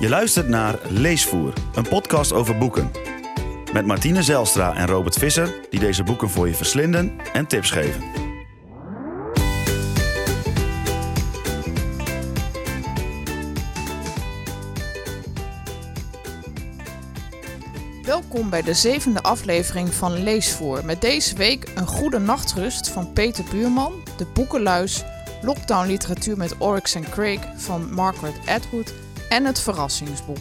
Je luistert naar Leesvoer, een podcast over boeken. Met Martine Zelstra en Robert Visser, die deze boeken voor je verslinden en tips geven. Welkom bij de zevende aflevering van Leesvoer. Met deze week een goede nachtrust van Peter Buurman, de boekenluis, lockdown literatuur met Oryx en Craig van Margaret Atwood en het verrassingsboek.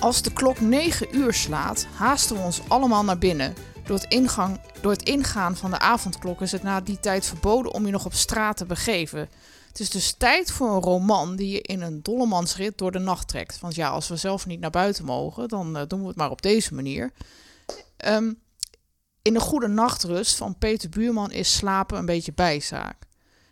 Als de klok 9 uur slaat, haasten we ons allemaal naar binnen. Door het, ingang, door het ingaan van de avondklok is het na die tijd verboden om je nog op straat te begeven. Het is dus tijd voor een roman die je in een dollemansrit door de nacht trekt. Want ja, als we zelf niet naar buiten mogen, dan uh, doen we het maar op deze manier. Um, in de goede nachtrust van Peter Buurman is slapen een beetje bijzaak.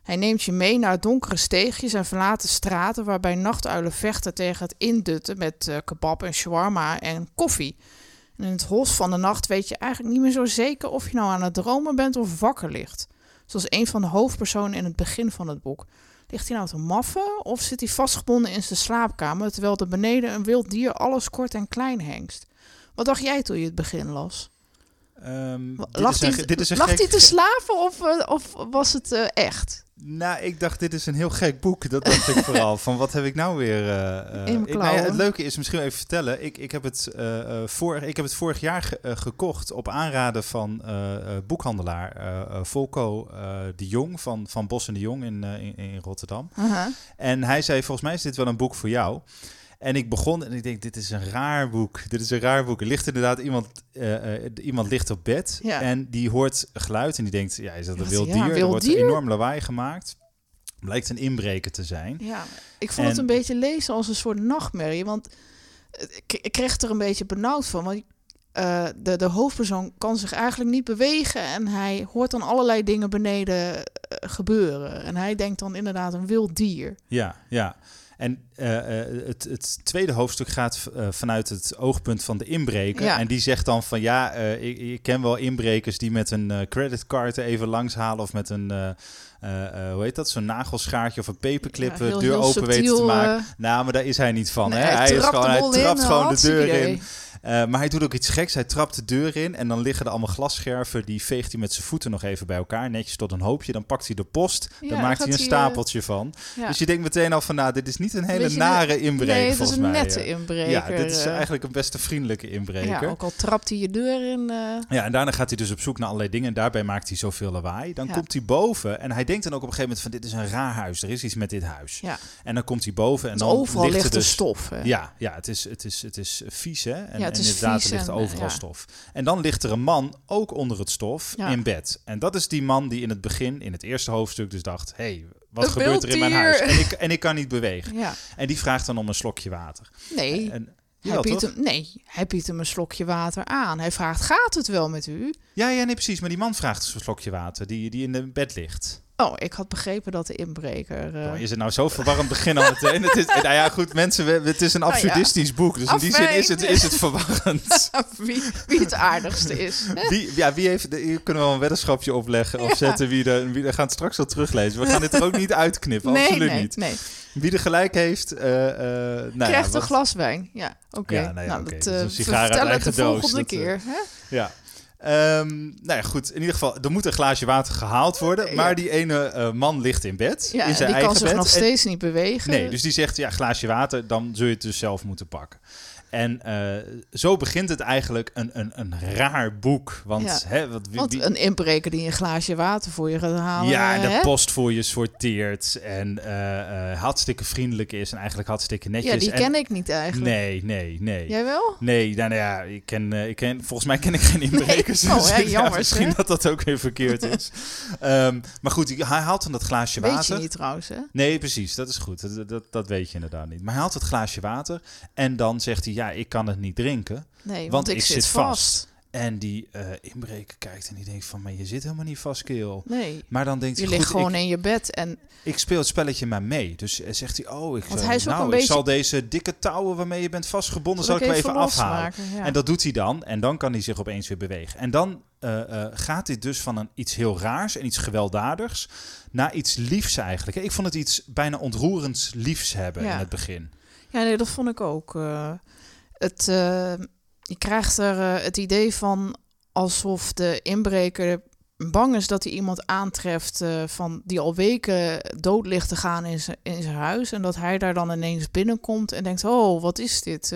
Hij neemt je mee naar donkere steegjes en verlaten straten waarbij nachtuilen vechten tegen het indutten met uh, kebab en shawarma en koffie. En in het hos van de nacht weet je eigenlijk niet meer zo zeker of je nou aan het dromen bent of wakker ligt. Zoals een van de hoofdpersonen in het begin van het boek. Ligt hij nou te maffen of zit hij vastgebonden in zijn slaapkamer terwijl er beneden een wild dier alles kort en klein hengst? Wat dacht jij toen je het begin las? Um, lag hij, dit is een lag hij te slaven of, uh, of was het uh, echt? Nou, ik dacht, dit is een heel gek boek. Dat dacht ik vooral. Van wat heb ik nou weer. Uh, In ik, nou ja, het leuke is, misschien even vertellen. Ik, ik, heb, het, vorig, ik heb het vorig jaar ge, gekocht op aanraden van boekhandelaar Volko de Jong van, van Bos en de Jong in, in, in, Rotterdam. -huh. En hij zei: Volgens mij is dit wel een boek voor jou. En ik begon en ik denk, dit is een raar boek. Dit is een raar boek. Er ligt inderdaad iemand, uh, uh, iemand ligt op bed ja. en die hoort geluid en die denkt, ja, is dat een wild ja, dier? er wordt dier. enorm lawaai gemaakt. Blijkt een inbreker te zijn. Ja, ik vond het En- een beetje lezen als een soort nachtmerrie. Want ik, ik kreeg er een beetje benauwd van. Want eh, de, de hoofdpersoon kan zich eigenlijk niet bewegen. En hij hoort dan allerlei dingen beneden eh, gebeuren. En hij denkt dan inderdaad een wild dier. Ja, ja. En eh, eh, het, het tweede hoofdstuk gaat eh, vanuit het oogpunt van de inbreker. Ja. En die zegt dan van ja, ik, ik ken wel inbrekers die met een creditcard er even langs halen of met een, hoe heet dat, zo'n nagelschaartje of een paperclip Ja, de heel- deur heel open weten te maken. nou, maar daar is hij niet van. Nee, hè? hij Hij, is trapt gewoon, de hij trapt gewoon de deur idee. in. Eh, maar hij doet ook iets geks. Hij trapt de deur in en dan liggen er allemaal glasscherven. Die veegt hij met zijn voeten nog even bij elkaar, netjes tot een hoopje. Dan pakt hij de post, Ja, dan maakt hij een eh, stapeltje van. Ja. Dus je denkt meteen al van, nou, dit is niet een hele Beetje nare inbreker nee, het is een mij. nette eh. inbreker. Ja, dit is eigenlijk een best een vriendelijke inbreker. Ja, Ja, ook al trapt hij je deur in. eh, en daarna gaat hij dus op zoek naar allerlei dingen. En daarbij maakt hij zoveel lawaai. Dan Ja. komt hij boven en hij denkt dan ook op een gegeven moment van... dit is een raar huis, er is iets met dit huis. ja, En dan komt hij boven en want dan overal ligt er dus... stof. hè. Ja, ja het, is, het, is, het is vies, hè? En, Ja, en inderdaad, er ligt en, overal ja. stof. En dan ligt er een man, ook onder het stof, Ja. in bed. En dat is die man die in het begin, in het eerste hoofdstuk, dus dacht... hé, hey, wat Een gebeurt er in mijn huis? En ik, en ik kan niet bewegen. ja. En die vraagt dan om een slokje water. Nee, En, hij biedt hem, nee, hij biedt hem een slokje water aan. Hij vraagt, gaat het wel met u? Ja, ja, nee, precies. Maar die man vraagt dus een slokje water die, die in de bed ligt. Oh, ik had begrepen dat de inbreker... eh, Oh, is het nou zo verwarrend begin al meteen? het is, nou ja, goed, mensen, we- het is een Nou absurdistisch boek. Dus in die zin is het, is het verwarrend. wie, wie het aardigste is. Wie, ja, wie heeft, de- hier kunnen we wel een weddenschapje opleggen of zetten wie er, wie er gaan het straks wel teruglezen. We gaan dit er ook niet uitknippen, nee, absoluut nee, niet. nee. Wie er gelijk heeft, eh nou ja, Krijgt een wat- glas wijn. Ja, oké. Ja, nee, nou, dat Dus een we sigaar uit vertellen het de volgende dat, keer. Hè? Ja. Ehm, nou ja, goed. In ieder geval, er moet een glaasje water gehaald worden. Maar die ene eh, man ligt in bed. Ja, in zijn die eigen kan zich bed. nog En- steeds niet bewegen. Nee, dus die zegt, ja, glaasje water, dan zul je het dus zelf moeten pakken. En eh, zo begint het eigenlijk een, een, een raar boek. Want, Ja. hè, wat, wie- Want een inbreker die een glaasje water voor je gaat halen. ja, en de hè? post voor je sorteert en eh, eh, hartstikke vriendelijk is en eigenlijk hartstikke netjes. Ja, die en, ken ik niet eigenlijk. Nee, nee, nee. Jij wel? Nee, nou, nou ja, ik ken, ik ken, volgens mij ken ik geen inbrekers. Nee. Oh, dus hè, ja, jammer, misschien hè? dat dat ook weer verkeerd is. Ehm, maar goed, hij haalt dan dat glaasje Weet water. je niet trouwens, hè? Nee, precies, dat is goed. Dat, dat, dat weet je inderdaad niet. Maar hij haalt het glaasje water en dan zegt hij, ja, ik kan het niet drinken. Nee, want, Want ik, ik zit vast. vast. En die eh, inbreker kijkt en die denkt van, maar je zit helemaal niet vast, keel. Nee, Maar dan denkt je hij, ligt goed, gewoon ik, in je bed en ik speel het spelletje maar mee. Dus eh, zegt hij, oh, ik, Want eh, hij is ook nou, een ik beetje- zal deze dikke touwen waarmee je bent vastgebonden, zal ik even afhalen. Ja. En dat doet hij dan. En dan kan hij zich opeens weer bewegen. En dan gaat dit dus van een iets heel raars en iets gewelddadigs naar iets liefs eigenlijk. Ik vond het iets bijna ontroerends liefs hebben Ja. in het begin. Ja, nee, dat vond ik ook. Het, eh, je krijgt er eh, het idee van alsof de inbreker bang is dat hij iemand aantreft eh, van die al weken dood ligt te gaan in zijn in zijn huis. En dat hij daar dan ineens binnenkomt en denkt: Oh, wat is dit?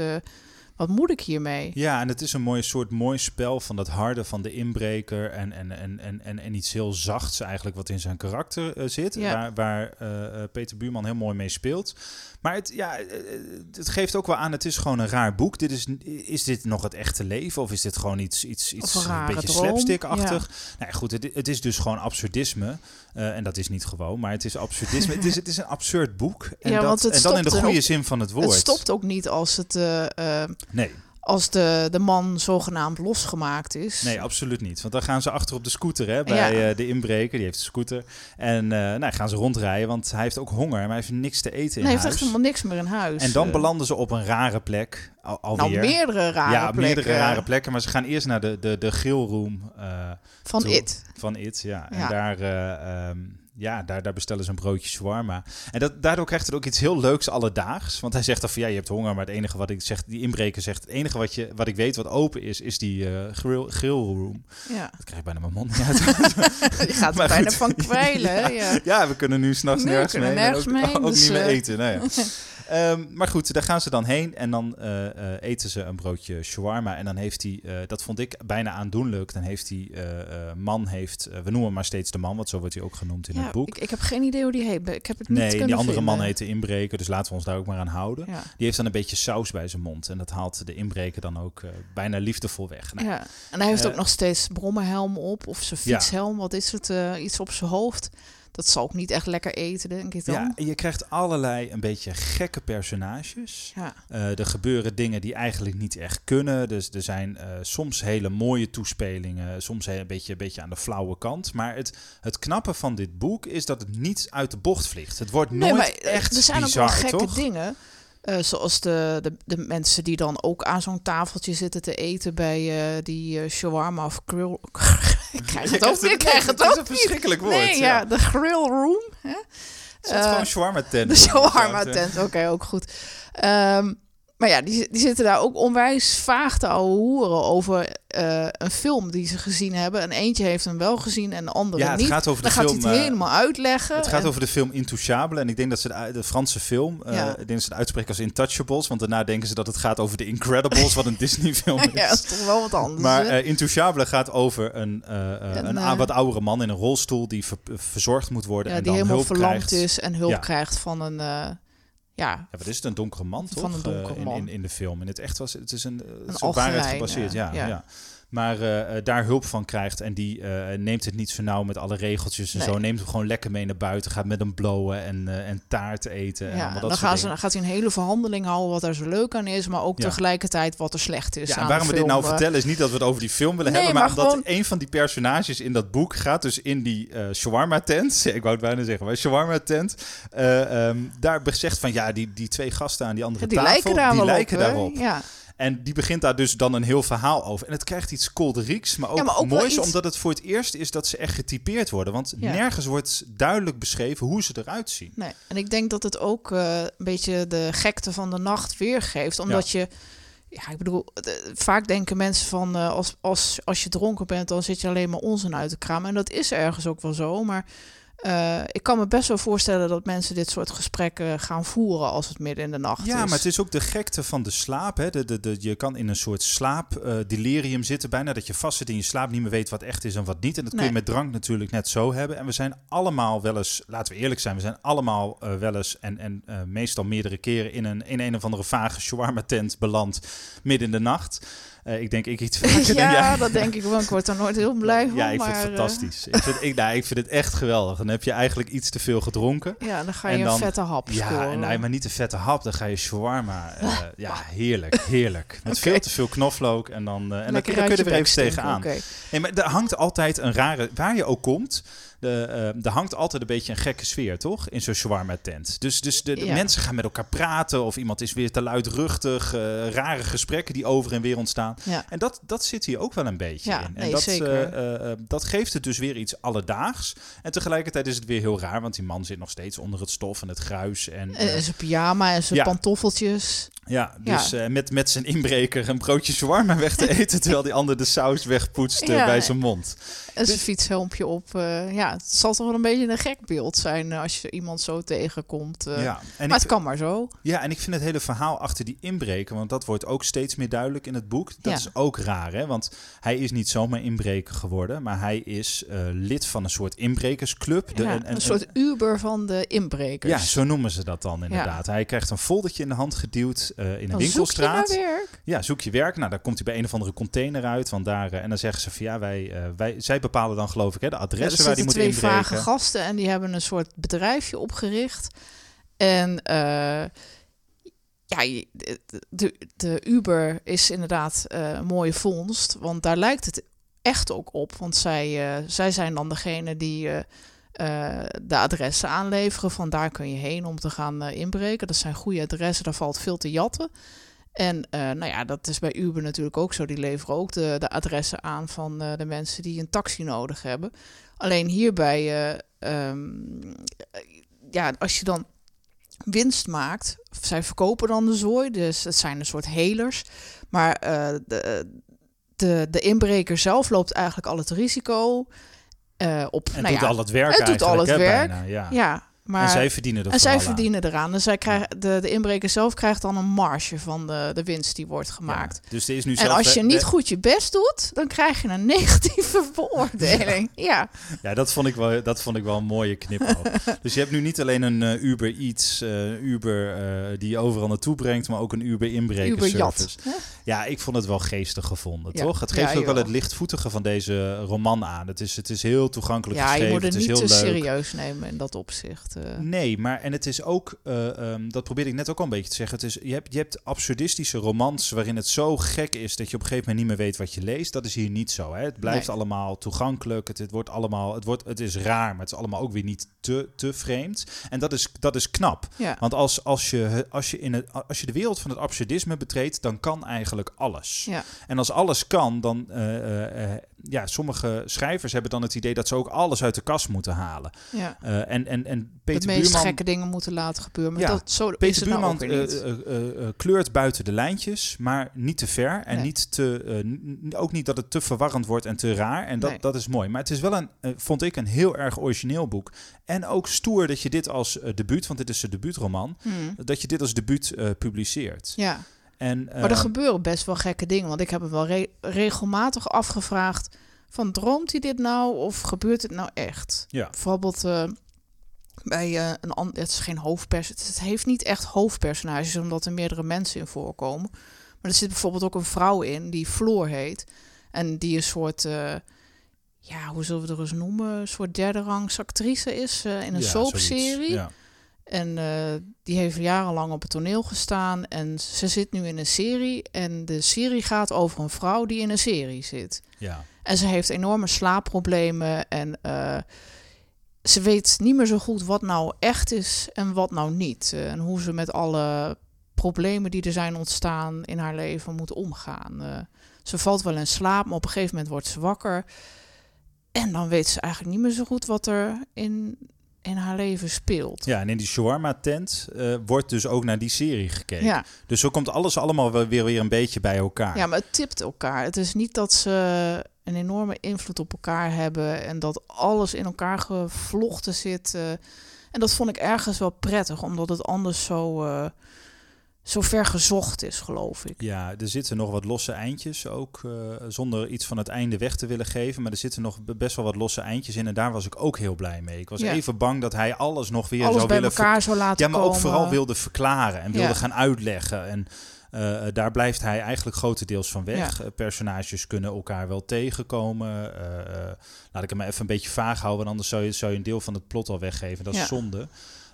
Wat moet ik hiermee? Ja, en het is een mooi soort mooi spel van dat harde van de inbreker en, en, en, en, en, en iets heel zachts eigenlijk wat in zijn karakter zit, Ja. waar, waar Peter Buurman heel mooi mee speelt. Maar het, ja, eh, het geeft ook wel aan, het is gewoon een raar boek. Dit is, is dit nog het echte leven of is dit gewoon iets, iets, iets een beetje slapstickachtig? Nou ja, goed, het, het is dus gewoon absurdisme. Eh, en dat is niet gewoon, maar het is absurdisme. het, is, het is een absurd boek. En, Ja, dat, en dan in de goede ook- zin van het woord. Het stopt ook niet als, het, eh, eh, Nee. Als de, de man zogenaamd losgemaakt is. Nee, absoluut niet. Want dan gaan ze achter op de scooter hè, bij Ja. eh, de inbreker. Die heeft een scooter. En eh nou, gaan ze rondrijden, want hij heeft ook honger. Maar hij heeft niks te eten in Nee, hij heeft echt helemaal niks meer in huis. en dan belanden ze op een rare plek. Al, Nou, alweer. meerdere rare ja, plekken. meerdere rare plekken. Maar ze gaan eerst naar de, de, de grillroom eh, Van toe. It. van It. Ja. En Ja. daar, eh, ehm, ja, daar, daar bestellen ze een broodje shawarma. En dat, daardoor krijgt het ook iets heel leuks alledaags. Want hij zegt dan van ja, je hebt honger. Maar het enige wat ik zeg, die inbreker zegt, het enige wat, je, wat ik weet wat open is, is die eh, grill, grillroom. Ja. Dat krijg ik bijna mijn mond niet uit. Je gaat er bijna goed. van kwijlen. Ja. Ja, we kunnen nu s'nachts nergens mee. nergens en ook, mee, ook dus, niet meer eh. eten. Nou ja. Ehm, maar goed, daar gaan ze dan heen en dan eh, eh, eten ze een broodje shawarma. En dan heeft hij, eh, dat vond ik bijna aandoenlijk, dan heeft die man, heeft, we noemen hem maar steeds de man, want zo wordt hij ook genoemd in Ja, het boek. Ik, ik heb geen idee hoe die heet. Ik heb het niet nee, die andere vinden. man heet de inbreker, dus laten we ons daar ook maar aan houden. Ja. Die heeft dan een beetje saus bij zijn mond en dat haalt de inbreker dan ook bijna liefdevol weg. Nou, ja. En hij heeft ook nog steeds brommenhelm op. Of zijn fietshelm. Wat is het? iets op zijn hoofd. Dat zal ook niet echt lekker eten, denk ik dan. Ja, je krijgt allerlei een beetje gekke personages. Ja. Eh, er gebeuren dingen die eigenlijk niet echt kunnen. Dus er zijn eh, soms hele mooie toespelingen, soms een beetje, een beetje aan de flauwe kant. Maar het, het knappe van dit boek is dat het niet uit de bocht vliegt. Het wordt Nee, nooit maar eh, echt er zijn bizar, ook wel gekke toch? dingen. Eh, zoals de, de, de mensen die dan ook aan zo'n tafeltje zitten te eten bij eh, die eh, shawarma of grill. ik krijg het ook niet. Ik krijg het is ook een verschrikkelijk woord. Nee, ja, de grill room. Hè? Het is gewoon shawarma tent. De shawarma tent, oké, ook goed. Ehm, maar ja, die, die zitten daar ook onwijs vaag te ouwe hoeren over eh, een film die ze gezien hebben. En eentje heeft hem wel gezien en de andere Ja, het niet. gaat over de Dan gaat hij film. het eh, helemaal uitleggen. Het gaat En- over de film Intouchable. En ik denk dat ze de, de Franse film, eh Ja. ik denk dat ze het uitspreken als Intouchables. Want daarna denken ze dat het gaat over de Incredibles, wat een Disney film is. ja, dat is toch wel wat anders. Maar eh Intouchable gaat over een, eh, Een, een, a- wat oudere man in een rolstoel die ver- verzorgd moet worden ja, en die dan helemaal hulp verlamd krijgt. is en hulp krijgt van een... eh, ja, Ja, wat is het? Een donkere man, toch? Van een Eh, donkere in, man. in, in de film. In het echt was het is een, eh, algerijn, waarheid gebaseerd. eh, ja, ja. ja. Maar eh, eh, daar hulp van krijgt en die eh, neemt het niet zo nauw met alle regeltjes en Nee. zo. Neemt hem gewoon lekker mee naar buiten. Gaat met hem blowen en, eh, en taart eten. En ja allemaal dat dan ze, dan gaat hij een hele verhandeling houden wat er zo leuk aan is. Maar ook Ja. tegelijkertijd wat er slecht is Ja, aan en waarom we dit nou vertellen is niet dat we het over die film willen Nee, hebben, maar, maar omdat gewoon- een van die personages in dat boek gaat dus in die shawarma tent. Ik wou het bijna zeggen, maar shawarma tent. eh, ehm, daar zegt van ja, die, die twee gasten aan die andere Ja, die tafel, lijken daar die wel lijken op. hè? daarop. Ja. En die begint daar dus dan een heel verhaal over. En het krijgt iets kolderieks, maar ook, Ja, maar ook moois, iets- omdat het voor het eerst is dat ze echt getypeerd worden. Want Ja. nergens wordt duidelijk beschreven hoe ze eruit zien. Nee, en ik denk dat het ook eh, een beetje de gekte van de nacht weergeeft. Omdat je, ja, ik bedoel, de- vaak denken mensen van eh, als, als, als je dronken bent, dan zit je alleen maar onzin uit te kramen. En dat is ergens ook wel zo. Maar eh, ik kan me best wel voorstellen dat mensen dit soort gesprekken gaan voeren als het midden in de nacht Ja, is. maar het is ook de gekte van de slaap. Hè. De, de, de, je kan in een soort slaapdelirium zitten, bijna dat je vast zit in je slaap, niet meer weet wat echt is en wat niet. En dat kun je met drank natuurlijk net zo hebben. En we zijn allemaal wel eens, laten we eerlijk zijn, we zijn allemaal eh, wel eens en, en eh, meestal meerdere keren in een, in een of andere vage shawarma tent beland midden in de nacht. Eh, ik denk ik iets vaker jij. ja, dat denk ik wel. Ik word er nooit heel blij van. Ja, ik vind het eh, fantastisch. ik, vind, ik, nou, ik vind het echt geweldig. Dan heb je eigenlijk iets te veel gedronken. ja, dan ga En je dan- een vette hap Ja, scoren. en nee, maar niet de vette hap. Dan ga je shawarma. eh, ja, heerlijk, heerlijk. Met veel te veel knoflook. En dan, eh, en dan, dan kun je er weer even tegenaan. oké. Nee, maar er hangt altijd een rare... Waar je ook komt, de, eh, er hangt altijd een beetje een gekke sfeer, toch? In zo'n shawarma tent. Dus, dus de, de Ja. mensen gaan met elkaar praten of iemand is weer te luidruchtig. eh, rare gesprekken die over en weer ontstaan. Ja. En dat, dat zit hier ook wel een beetje Ja, in. En nee, dat, zeker. eh, eh, dat geeft het dus weer iets alledaags. En tegelijkertijd is het weer heel raar, want die man zit nog steeds onder het stof en het gruis. En, En zijn pyjama en zijn ja. pantoffeltjes. Ja, Ja. dus eh, met, met zijn inbreker een broodje shawarma weg te eten, terwijl die ander de saus wegpoetst Ja. bij zijn mond. En zijn Dus- fietshelmpje op. eh, ja, het zal toch wel een beetje een gek beeld zijn eh, als je iemand zo tegenkomt. ja, en maar ik, het kan maar zo. ja, en ik vind het hele verhaal achter die inbreker, want dat wordt ook steeds meer duidelijk in het boek. Dat Ja. is ook raar, hè? Want hij is niet zomaar inbreker geworden, maar hij is lid van een soort inbrekersclub. De- Ja, en- en- een soort Uber van de inbrekers. Ja, zo noemen ze dat dan inderdaad. Hij krijgt een foldertje in de hand geduwd eh, in een Dan zoek je winkelstraat. naar werk. Ja, zoek je werk. Nou, dan komt hij bij een of andere container uit. Want daar, eh, en dan zeggen ze van ja, wij, eh, wij, zij bepalen dan geloof ik hè, de Ja, er adressen waar die moet twee inbreken. vage gasten en die hebben een soort bedrijfje opgericht. En ja, de, de, Uber is inderdaad een mooie vondst. Want daar lijkt het echt ook op. Want zij, zij zijn dan degene die eh, eh, de adressen aanleveren. Van daar kun je heen om te gaan eh, inbreken. Dat zijn goede adressen, daar valt veel te jatten. En eh, nou ja, dat is bij Uber natuurlijk ook zo. Die leveren ook de, de adressen aan van de mensen die een taxi nodig hebben. Alleen hierbij, eh, ehm, ja, als je dan winst maakt, zij verkopen dan de zooi, dus het zijn een soort helers. Maar de, de, de inbreker zelf loopt eigenlijk al het risico eh, op. En nou doet ja, al het werk het doet al het werk. bijna, ja. ja, maar en zij verdienen er en zij vooral aan. verdienen eraan. Dus zij krijgen, de, de inbreker zelf krijgt dan een marge van de, de winst die wordt gemaakt. Ja, dus er is nu En zelf, als je niet goed je best doet, dan krijg je een negatieve beoordeling. Ja, Ja, dat vond ik wel, dat vond ik wel een mooie knipoog. dus je hebt nu niet alleen een eh, Uber Eats, eh, Uber eh, die je overal naartoe brengt, maar ook een Uber. Jat. hè? Ja, ik vond het wel geestig gevonden, Ja. toch? Het geeft ook wel het lichtvoetige van deze roman aan. Het is, het is heel toegankelijk Ja, je geschreven, moet het het is niet heel te leuk. serieus nemen in dat opzicht. Eh. Nee, maar en het is ook, eh, ehm, dat probeerde ik net ook al een beetje te zeggen. Het is, je, hebt, je hebt absurdistische romans waarin het zo gek is dat je op een gegeven moment niet meer weet wat je leest. Dat is hier niet zo. Hè? Het blijft Nee. allemaal toegankelijk. Het, het wordt allemaal, het, wordt, het is raar, maar het is allemaal ook weer niet te, te vreemd. En dat is, dat is knap. ja. Want als, als, je, als, je in het, als je de wereld van het absurdisme betreedt, dan kan eigenlijk alles. Ja. En als alles kan, dan eh, ja, sommige schrijvers hebben dan het idee dat ze ook alles uit de kast moeten halen. ja. Eh, en, en, en De Peter meest Buurman, gekke dingen moeten laten gebeuren. Maar Ja, dat, zo is Peter het nou Buurman niet. eh, eh, kleurt buiten de lijntjes, maar niet te ver. En Nee. niet te, ook niet dat het te verwarrend wordt en te raar. En dat, Nee. dat is mooi. Maar het is wel een, vond ik, een heel erg origineel boek. En ook stoer dat je dit als debuut, want dit is zijn debuutroman, Hmm. dat je dit als debuut publiceert. Ja, En, maar er eh, gebeuren best wel gekke dingen. Want ik heb hem wel re- regelmatig afgevraagd... van droomt hij dit nou of gebeurt het nou echt? Ja. Bijvoorbeeld eh, bij eh, een ander... Het is geen hoofdpersonage. Het heeft niet echt hoofdpersonages... omdat er meerdere mensen in voorkomen. Maar er zit bijvoorbeeld ook een vrouw in die Floor heet. En die een soort... ja, hoe zullen we er eens noemen? Een soort derde rangs actrice is in een ja, soapserie. Ja. En eh, die heeft jarenlang op het toneel gestaan. En ze zit nu in een serie. En de serie gaat over een vrouw die in een serie zit. Ja. En ze heeft enorme slaapproblemen. En eh, ze weet niet meer zo goed wat nou echt is en wat nou niet. Eh, en hoe ze met alle problemen die er zijn ontstaan in haar leven moet omgaan. Ze valt wel in slaap, maar op een gegeven moment wordt ze wakker. En dan weet ze eigenlijk niet meer zo goed wat er in, in haar leven speelt. ja, en in die shawarma-tent eh, wordt dus ook naar die serie gekeken. ja. Dus zo komt alles allemaal weer, weer een beetje bij elkaar. Ja, maar het tipt elkaar. Het is niet dat ze een enorme invloed op elkaar hebben en dat alles in elkaar gevlochten zit. eh. en dat vond ik ergens wel prettig, omdat het anders zo, eh, zo ver gezocht is, geloof ik. Ja, er zitten nog wat losse eindjes ook, eh, zonder iets van het einde weg te willen geven. Maar er zitten nog be- best wel wat losse eindjes in en daar was ik ook heel blij mee. Ik was Ja. even bang dat hij alles nog weer alles zou bij willen elkaar laten Ja, maar ook vooral wilde verklaren en wilde Ja. gaan uitleggen. En eh, daar blijft hij eigenlijk grotendeels van weg. Personages kunnen elkaar wel tegenkomen. Eh, laat ik hem maar even een beetje vaag houden, want anders zou je, zou je een deel van het plot al weggeven. Dat is Ja. zonde.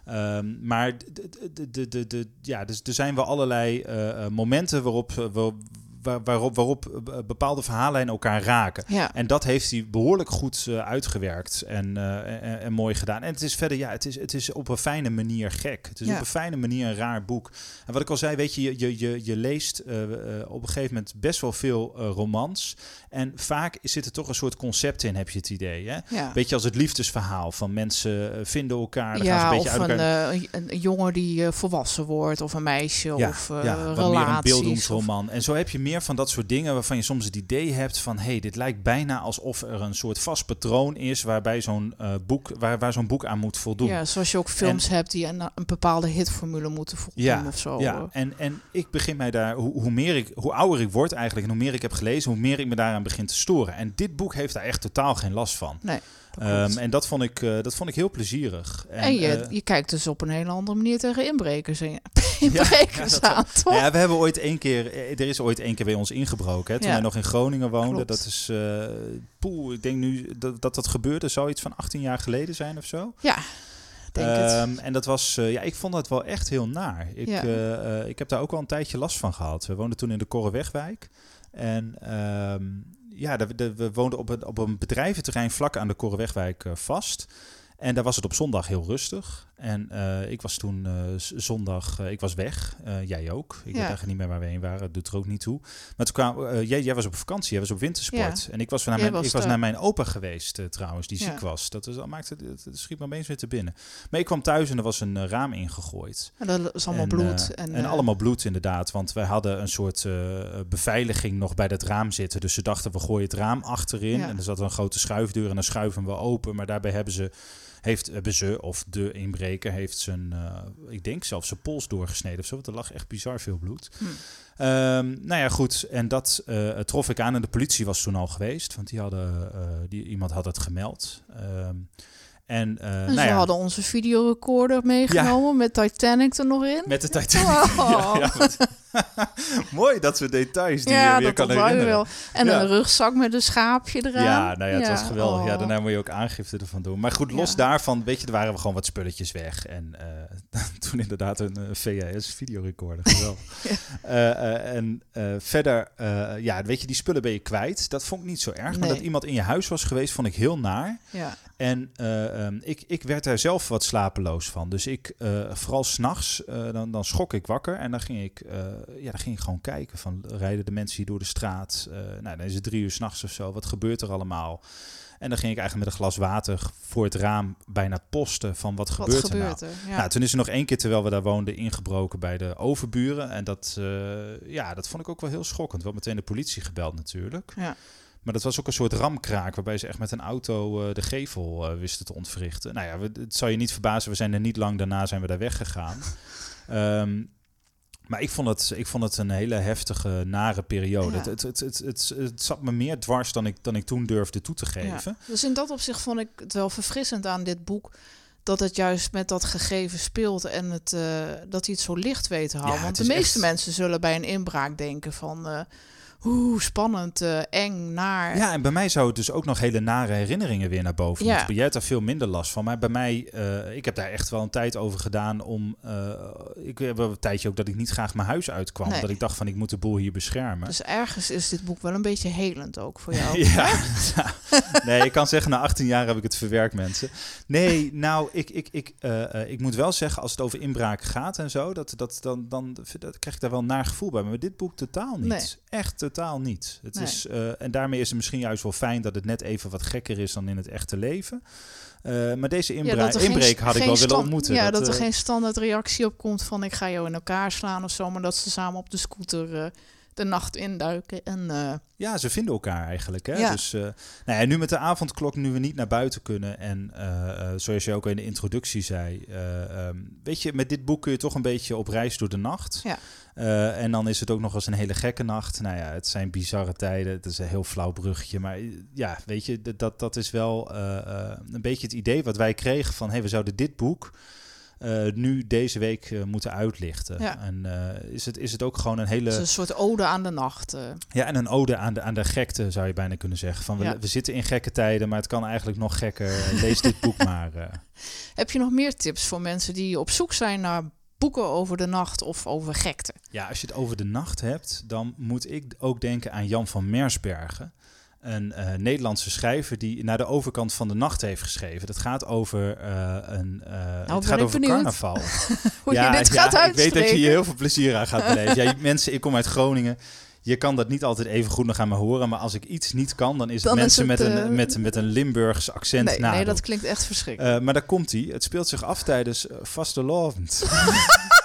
Ehm, maar de, de, de, ja, dus er zijn wel allerlei eh, eh, momenten waarop, eh, waar- waar, waarop, waarop bepaalde verhaallijnen elkaar raken. Ja. En dat heeft hij behoorlijk goed uitgewerkt en, uh, en, en, mooi gedaan. En het is verder, ja, het is, het is op een fijne manier gek. Het is Ja. op een fijne manier een raar boek. En wat ik al zei, weet je, je, je, je, leest uh, op een gegeven moment best wel veel romans. En vaak zit er toch een soort concept in, heb je het idee. Hè? Ja. Beetje als het liefdesverhaal van mensen vinden elkaar. Dan gaan ze Ja, een beetje of uit een, elkaar. eh, een, een jongen die eh, volwassen wordt, of een meisje, Ja, of eh ja, meer een of- beeldingsroman. En zo heb je meer van dat soort dingen waarvan je soms het idee hebt van... hé, hey, dit lijkt bijna alsof er een soort vast patroon is... waarbij zo'n eh, boek, waar, waar zo'n boek aan moet voldoen. Ja, zoals je ook films hebt die een, een bepaalde hitformule moeten voldoen Ja, of zo. Ja, en, en ik begin mij daar, hoe, hoe, meer ik, hoe ouder ik word eigenlijk en hoe meer ik heb gelezen, hoe meer ik me daaraan begin te storen. En dit boek heeft daar echt totaal geen last van. Nee, dat Ehm, en dat vond, ik, eh, dat vond ik heel plezierig. En, je, eh, je kijkt dus op een hele andere manier tegen inbrekers, ja, inbrekers dat- aan, toch? Ja, we hebben ooit één keer, eh, er is ooit één keer bij ons ingebroken. Hè, toen Ja. wij nog in Groningen woonden. Klopt. Dat is, poeh, ik denk nu dat, dat dat gebeurde, zou iets van 18 jaar geleden zijn of zo. Ja, denk het. Ehm, en dat was, ja, ik vond dat wel echt heel naar. Ik, Ja. ik heb daar ook al een tijdje last van gehad. We woonden toen in de Korrewegwijk. En ehm, ja, we woonden op een, op een bedrijventerrein vlak aan de Korrewegwijk eh, vast. En daar was het op zondag heel rustig. En eh, ik was toen eh, zondag, eh, ik was weg. Jij ook. Ik weet Ja. eigenlijk niet meer waar we heen waren. Dat doet er ook niet toe. Maar toen kwam, jij, jij was op vakantie, jij was op wintersport. En ik was, naar mijn, was ik was naar mijn opa geweest trouwens, die Ja. ziek was. Dat, is, dat maakte, het, het schiet me opeens weer te binnen. Maar ik kwam thuis en er was een raam ingegooid. En dat is allemaal en, bloed. en en allemaal bloed inderdaad. Want wij hadden een soort beveiliging nog bij dat raam zitten. Dus ze dachten, we gooien het raam achterin. En er zat een grote schuifdeur en dan schuiven we open. Maar daarbij hebben ze, heeft, hebben ze of de inbreker, heeft zijn, eh, ik denk zelfs zijn pols doorgesneden of zo. Want er lag echt bizar veel bloed. Hm. Ehm, nou ja, goed. En dat eh, trof ik aan. En de politie was toen al geweest. Want die hadden, eh, die, iemand had het gemeld. Ehm, en, eh, en nou ze ja, hadden onze videorecorder meegenomen met Titanic er nog in. met de Titanic. Oh. Ja, Mooi dat we details die ja, je weer kan herinneren. wel. En Ja. een rugzak met een schaapje eraan. Ja, nou ja, het was geweldig. Ja, oh. daarna moet je ook aangifte ervan doen. Maar goed, los daarvan, weet je, er waren we gewoon wat spulletjes weg. En eh, toen inderdaad een eh, VHS-videorecorder. Geweldig. Eh, en verder, ja, weet je, die spullen ben je kwijt. Dat vond ik niet zo erg. Maar dat iemand in je huis was geweest, vond ik heel naar. Ja. En eh, ehm, ik, ik werd daar zelf wat slapeloos van. Dus ik, vooral s'nachts, uh, dan, dan schrok ik wakker. En dan ging ik, ja, dan ging ik gewoon kijken van, rijden de mensen hier door de straat? Eh, nou, dan is het drie uur s'nachts of zo. Wat gebeurt er allemaal? En dan ging ik eigenlijk met een glas water voor het raam bijna posten van wat, Wat gebeurt er nou? er? Ja. Nou, toen is er nog één keer, terwijl we daar woonden, ingebroken bij de overburen. En dat, eh, ja, dat vond ik ook wel heel schokkend. Wel meteen de politie gebeld natuurlijk. Ja. Maar dat was ook een soort ramkraak, waarbij ze echt met een auto eh, de gevel eh, wisten te ontwrichten. Nou ja, we, het zou je niet verbazen, we zijn er niet lang daarna zijn we daar weggegaan. Ehm, maar ik vond, het, ik vond het een hele heftige, nare periode. Ja. Het, het, het, het, het, het zat me meer dwars dan ik, dan ik toen durfde toe te geven. Ja. Dus in dat opzicht vond ik het wel verfrissend aan dit boek. Dat het juist met dat gegeven speelt en het, uh, dat hij het zo licht weet te houden. Ja, Want de meeste echt- mensen zullen bij een inbraak denken van... uh, Oeh, spannend, uh, eng, naar. Ja, en bij mij zou het dus ook nog hele nare herinneringen weer naar boven Ja. moeten. Jij hebt daar veel minder last van. Maar bij mij, uh, ik heb daar echt wel een tijd over gedaan om... Uh, ik heb wel een tijdje ook dat ik niet graag mijn huis uitkwam. Nee. Dat ik dacht van, ik moet de boel hier beschermen. Dus ergens is dit boek wel een beetje helend ook voor jou. ja. nee, ik kan zeggen, na 18 jaar heb ik het verwerkt, mensen. Nee, nou, ik, ik, ik, ik moet wel zeggen, als het over inbraak gaat en zo... Dat, dat, dan, dan dat krijg ik daar wel een naar gevoel bij. Maar dit boek totaal niet. Nee. Echt totaal niet. Het Nee. is, uh, en daarmee is het misschien juist wel fijn dat het net even wat gekker is dan in het echte leven. Uh, maar deze inbra ja, inbreek had ik wel willen ontmoeten. Ja, dat, dat er uh, geen standaard reactie op komt van ik ga jou in elkaar slaan of zo. Maar dat ze samen op de scooter de nacht induiken. En, uh, ja, ze vinden elkaar eigenlijk. Hè? Ja. Dus uh, nou ja, nu met de avondklok, nu we niet naar buiten kunnen. En uh, zoals je ook in de introductie zei. Um, weet je, met dit boek kun je toch een beetje op reis door de nacht. Ja. En dan is het ook nog eens een hele gekke nacht. Nou ja, het zijn bizarre tijden. Het is een heel flauw bruggetje. Maar ja, weet je, dat, dat is wel een beetje het idee wat wij kregen van... hé, hey, we zouden dit boek uh, nu deze week uh, moeten uitlichten. Ja. En uh, is, het, is het ook gewoon een hele... Het is een soort ode aan de nacht. Ja, en een ode aan de, aan de gekte zou je bijna kunnen zeggen. Van we, Ja. we zitten in gekke tijden, maar het kan eigenlijk nog gekker. Lees dit boek maar. Heb je nog meer tips voor mensen die op zoek zijn naar boeken over de nacht of over gekte. Ja, als je het over de nacht hebt, dan moet ik ook denken aan Jan van Mersbergen. Een uh, Nederlandse schrijver die naar de overkant van de nacht heeft geschreven. Dat gaat over uh, een. Uh, nou, het gaat over benieuwd. carnaval. Hoe ja, je dit gaat ja, ik weet dat je hier heel veel plezier aan gaat beleven. ja, mensen, ik kom uit Groningen. Je kan dat niet altijd even goed nog aan me horen, maar als ik iets niet kan, dan is het Dan is mensen het, met, eh, een, met, met een Limburgs accent Nee, nee, dat klinkt echt verschrikkelijk. Eh, maar daar komt hij. Het speelt zich af tijdens uh, vastelavond.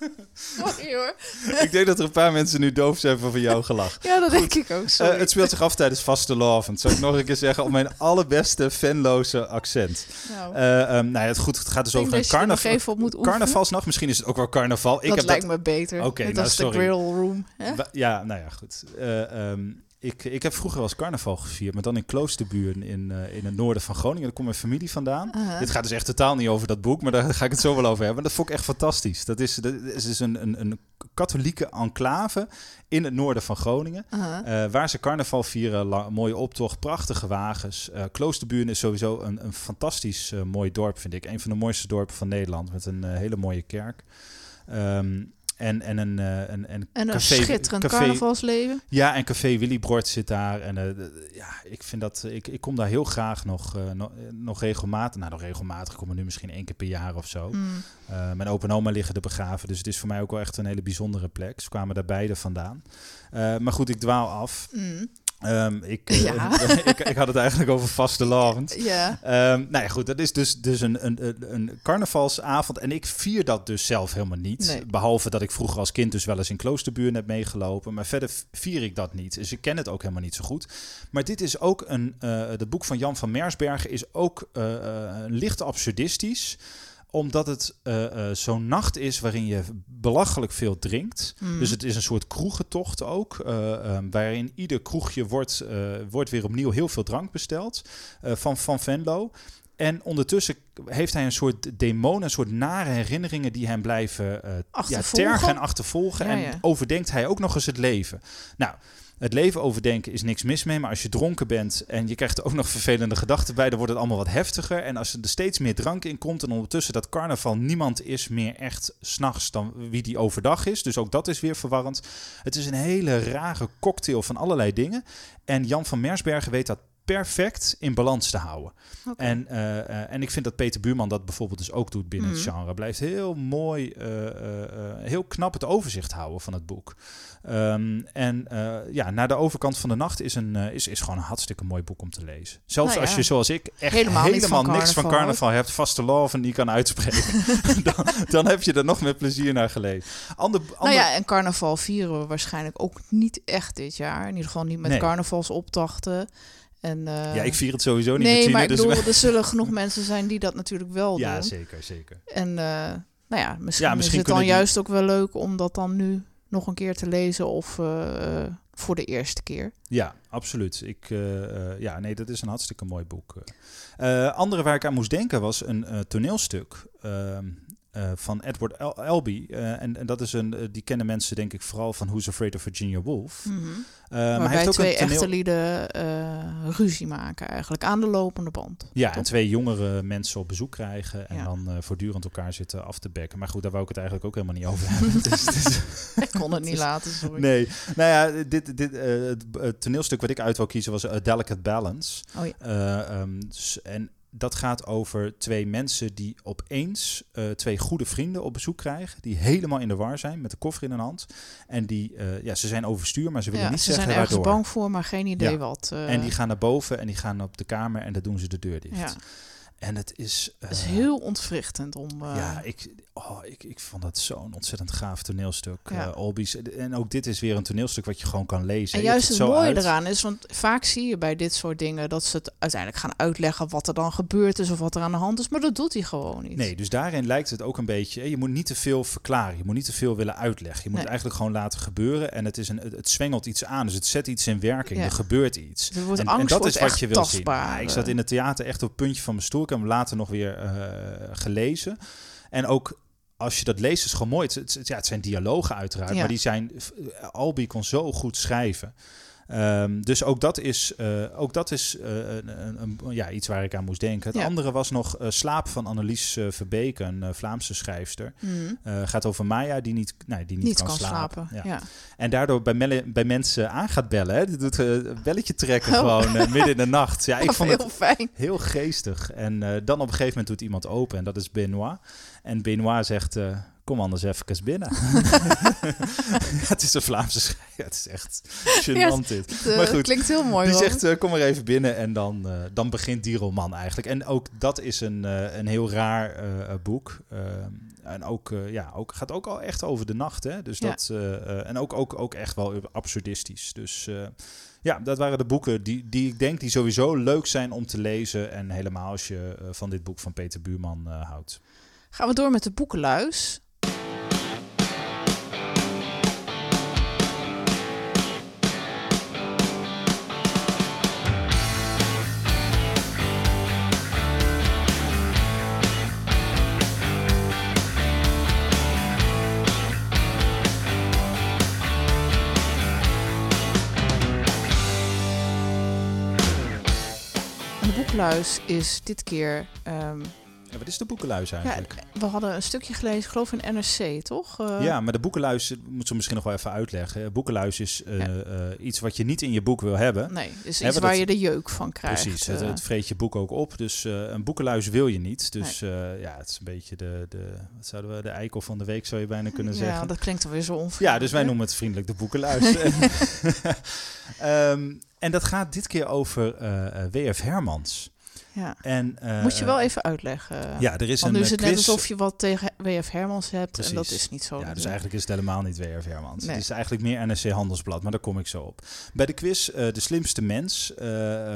Sorry hoor. ik denk dat er een paar mensen nu doof zijn van jouw gelach. Ja, dat denk ik ook. Eh, Sorry. het speelt zich af tijdens vastelavond. Zou ik nog een keer zeggen op mijn allerbeste fanloze accent. nou, Eh ehm, nou ja, het, goed, het gaat dus over een dat carnaval. Carnavalsnacht, misschien is het ook wel carnaval. Ik dat heb lijkt dat me beter. Oké, Net nou, als de sorry. grill room. Hè? Ja, nou ja, goed. Ehm, ik, ik heb vroeger wel eens carnaval gevierd, maar dan in Kloosterburen in, eh, in het noorden van Groningen. Daar komt mijn familie vandaan. Dit gaat dus echt totaal niet over dat boek, maar daar ga ik het zo wel over hebben. Dat vond ik echt fantastisch. Dat is, dat is dus een, een, een katholieke enclave in het noorden van Groningen. Eh, waar ze carnaval vieren, mooie optocht, prachtige wagens. Eh Kloosterburen is sowieso een, een fantastisch mooi dorp, vind ik. Een van de mooiste dorpen van Nederland, met een hele mooie kerk. Ehm, en, en een, eh, een, een, En een café, schitterend café, carnavalsleven. ja, en Café Willy Brord zit daar. En eh, ja, ik vind dat ik, ik kom daar heel graag nog, eh, nog, nog regelmatig. Nou, nog regelmatig. Ik kom er nu misschien één keer per jaar of zo. Mm. Eh, mijn opa en oma liggen er begraven. Dus het is voor mij ook wel echt een hele bijzondere plek. Ze kwamen daar beide vandaan. Eh, maar goed, ik dwaal af. Mm. Ehm, ik, eh, ik, ik had het eigenlijk over vastelavond. Ja. Ehm nou ja, goed, dat is dus, dus een, een, een- carnavalsavond. En ik vier dat dus zelf helemaal niet. Nee. Behalve dat ik vroeger als kind dus wel eens in kloosterburen heb meegelopen. Maar verder vier ik dat niet. Dus ik ken het ook helemaal niet zo goed. Maar dit is ook een... eh het boek van Jan van Mersbergen is ook eh, licht absurdistisch omdat het eh, eh, zo'n nacht is waarin je belachelijk veel drinkt. Mm. Dus het is een soort kroegentocht ook. eh, ehm, waarin ieder kroegje wordt, wordt weer opnieuw heel veel drank besteld. van, van Venlo. En ondertussen heeft hij een soort demonen, een soort nare herinneringen die hem blijven eh ja, tergen en achtervolgen. Ja, en overdenkt hij ook nog eens het leven. Nou, het leven overdenken is niks mis mee, maar als je dronken bent en je krijgt ook nog vervelende gedachten bij, dan wordt het allemaal wat heftiger. En als er steeds meer drank in komt en ondertussen dat carnaval niemand is meer echt s'nachts dan wie die overdag is. Dus ook dat is weer verwarrend. Het is een hele rare cocktail van allerlei dingen. En Jan van Mersbergen weet dat perfect in balans te houden. En, eh, eh, en ik vind dat Peter Buurman dat bijvoorbeeld dus ook doet binnen het Mhm. genre. Blijft heel mooi, eh, heel knap het overzicht houden van het boek. Ehm, en ja, naar de overkant van de nacht is, een, is, is gewoon een hartstikke mooi boek om te lezen. Zelfs Nou ja. als je zoals ik echt Helemaal helemaal, niet van niks van carnaval, carnaval hebt, vaste love en die kan uitspreken, dan, dan heb je er nog met plezier naar gelezen. Ander, ander, Nou ja, en carnaval vieren we waarschijnlijk ook niet echt dit jaar. In ieder geval niet met Nee. carnavalsopdrachten. En, eh, ja, ik vier het sowieso niet Nee, met maar ik dus bedoel, er zullen genoeg mensen zijn die dat natuurlijk wel ja, doen. zeker, zeker. En eh, nou ja, misschien, Ja, misschien is het dan die- juist ook wel leuk om dat dan nu nog een keer te lezen of eh, voor de eerste keer. Ja, absoluut. Ik, ja, nee, dat is een hartstikke mooi boek. Andere waar ik aan moest denken was een toneelstuk eh, van Edward El- Albee. Eh, en, en dat is een, eh, die kennen mensen denk ik vooral van Who's Afraid of Virginia Woolf. Mhm. Maar hij heeft ook twee een toneel... echte lieden ruzie maken eigenlijk aan de lopende band. Ja, en twee jongere mensen op bezoek krijgen en Ja. dan voortdurend elkaar zitten af te bekken. Maar goed, daar wou ik het eigenlijk ook helemaal niet over hebben. Dus het is- Ik kon het niet laten, sorry. nee, nou ja, dit, dit, het, toneelstuk wat ik uit wou kiezen was A Delicate Balance. Oh ja. Eh, ehm, dus- en dat gaat over twee mensen die opeens eh, twee goede vrienden op bezoek krijgen. Die helemaal in de war zijn met de koffer in hun hand. En die, eh, ja, ze zijn overstuur, maar ze willen Ja, niet ze zeggen zijn ergens waardoor. bang voor, maar geen idee Ja. wat. eh, En die gaan naar boven en die gaan op de kamer en daar doen ze de deur dicht. En het is... het is eh, heel ontwrichtend om... eh, ja, ik, oh, ik, ik vond dat zo'n ontzettend gaaf toneelstuk. Ja. eh, Olbies. En ook dit is weer een toneelstuk wat je gewoon kan lezen. En juist het mooie uit. eraan is, want vaak zie je bij dit soort dingen dat ze het uiteindelijk gaan uitleggen wat er dan gebeurd is of wat er aan de hand is, maar dat doet hij gewoon niet. Nee, dus daarin lijkt het ook een beetje. Je moet niet te veel verklaren. Je moet niet te veel willen uitleggen. Je moet Nee. het eigenlijk gewoon laten gebeuren. En het, is een, het, het zwengelt iets aan. Dus het zet iets in werking. Ja. Er gebeurt iets. Er wordt En, angst en dat is wat je wil zien. Ja, ik zat in het theater echt op het puntje van mijn stoel. Ik heb hem later nog weer eh, gelezen. En ook als je dat leest, is het gewoon mooi. Het, het- ja, het zijn dialogen uiteraard. Ja. Maar die zijn. Albi kon zo goed schrijven. Ehm, dus ook dat is, uh, ook dat is uh, een, een, ja, iets waar ik aan moest denken. Het Ja. andere was nog uh, Slaap van Annelies Verbeek, een Vlaamse schrijfster. Mm. Gaat over Maya die niet, nee, die niet, Niet kan, kan slapen. slapen. Ja. Ja. En daardoor bij, melle- bij mensen aan gaat bellen. Hè? Die doet een belletje trekken Oh. gewoon midden in de nacht. Ja, ik vond heel het fijn. heel geestig. En dan op een gegeven moment doet iemand open en dat is Benoit. En Benoit zegt, kom anders even binnen. het is een Vlaamse schrijver. Ja, het is echt gênant dit. Het uh, Maar goed, klinkt heel mooi. Die zegt, uh, kom maar even binnen en dan, uh, dan begint die roman eigenlijk. En ook dat is een, uh, een heel raar boek. en ook, ja, ook, gaat ook al echt over de nacht. Hè? Dus Ja. dat, en ook, ook, ook echt wel absurdistisch. Dus ja, dat waren de boeken die, die ik denk die sowieso leuk zijn om te lezen. En helemaal als je van dit boek van Peter Buurman houdt. Gaan we door met de boekenluis. Boekenluis is dit keer um, Ja, wat is de boekenluis eigenlijk? Ja, we hadden een stukje gelezen, ik geloof in NRC, toch? Uh, ja, maar de boekenluis, moet ze misschien nog wel even uitleggen. Boekenluis is uh, ja. uh, iets wat je niet in je boek wil hebben. Nee, dus iets waar dat, je de jeuk van krijgt. Precies, het, het vreet je boek ook op. Dus een boekenluis wil je niet. Dus nee. ja, het is een beetje de, de, wat zouden we, de eikel van de week zou je bijna kunnen zeggen. Ja, dat klinkt alweer zo onvriendelijk. Ja, dus wij noemen het vriendelijk de boekenluis. um, en dat gaat dit keer over W.F. Hermans. Ja. En, uh, Moet je wel even uitleggen. Ja, er is Want een nu is het quiz. net alsof je wat tegen W.F. Hermans hebt. Precies. En dat is niet zo. Ja, dus eigenlijk is het helemaal niet W.F. Hermans. Nee. Het is eigenlijk meer NRC Handelsblad, maar daar kom ik zo op. Bij de quiz uh, De Slimste Mens uh,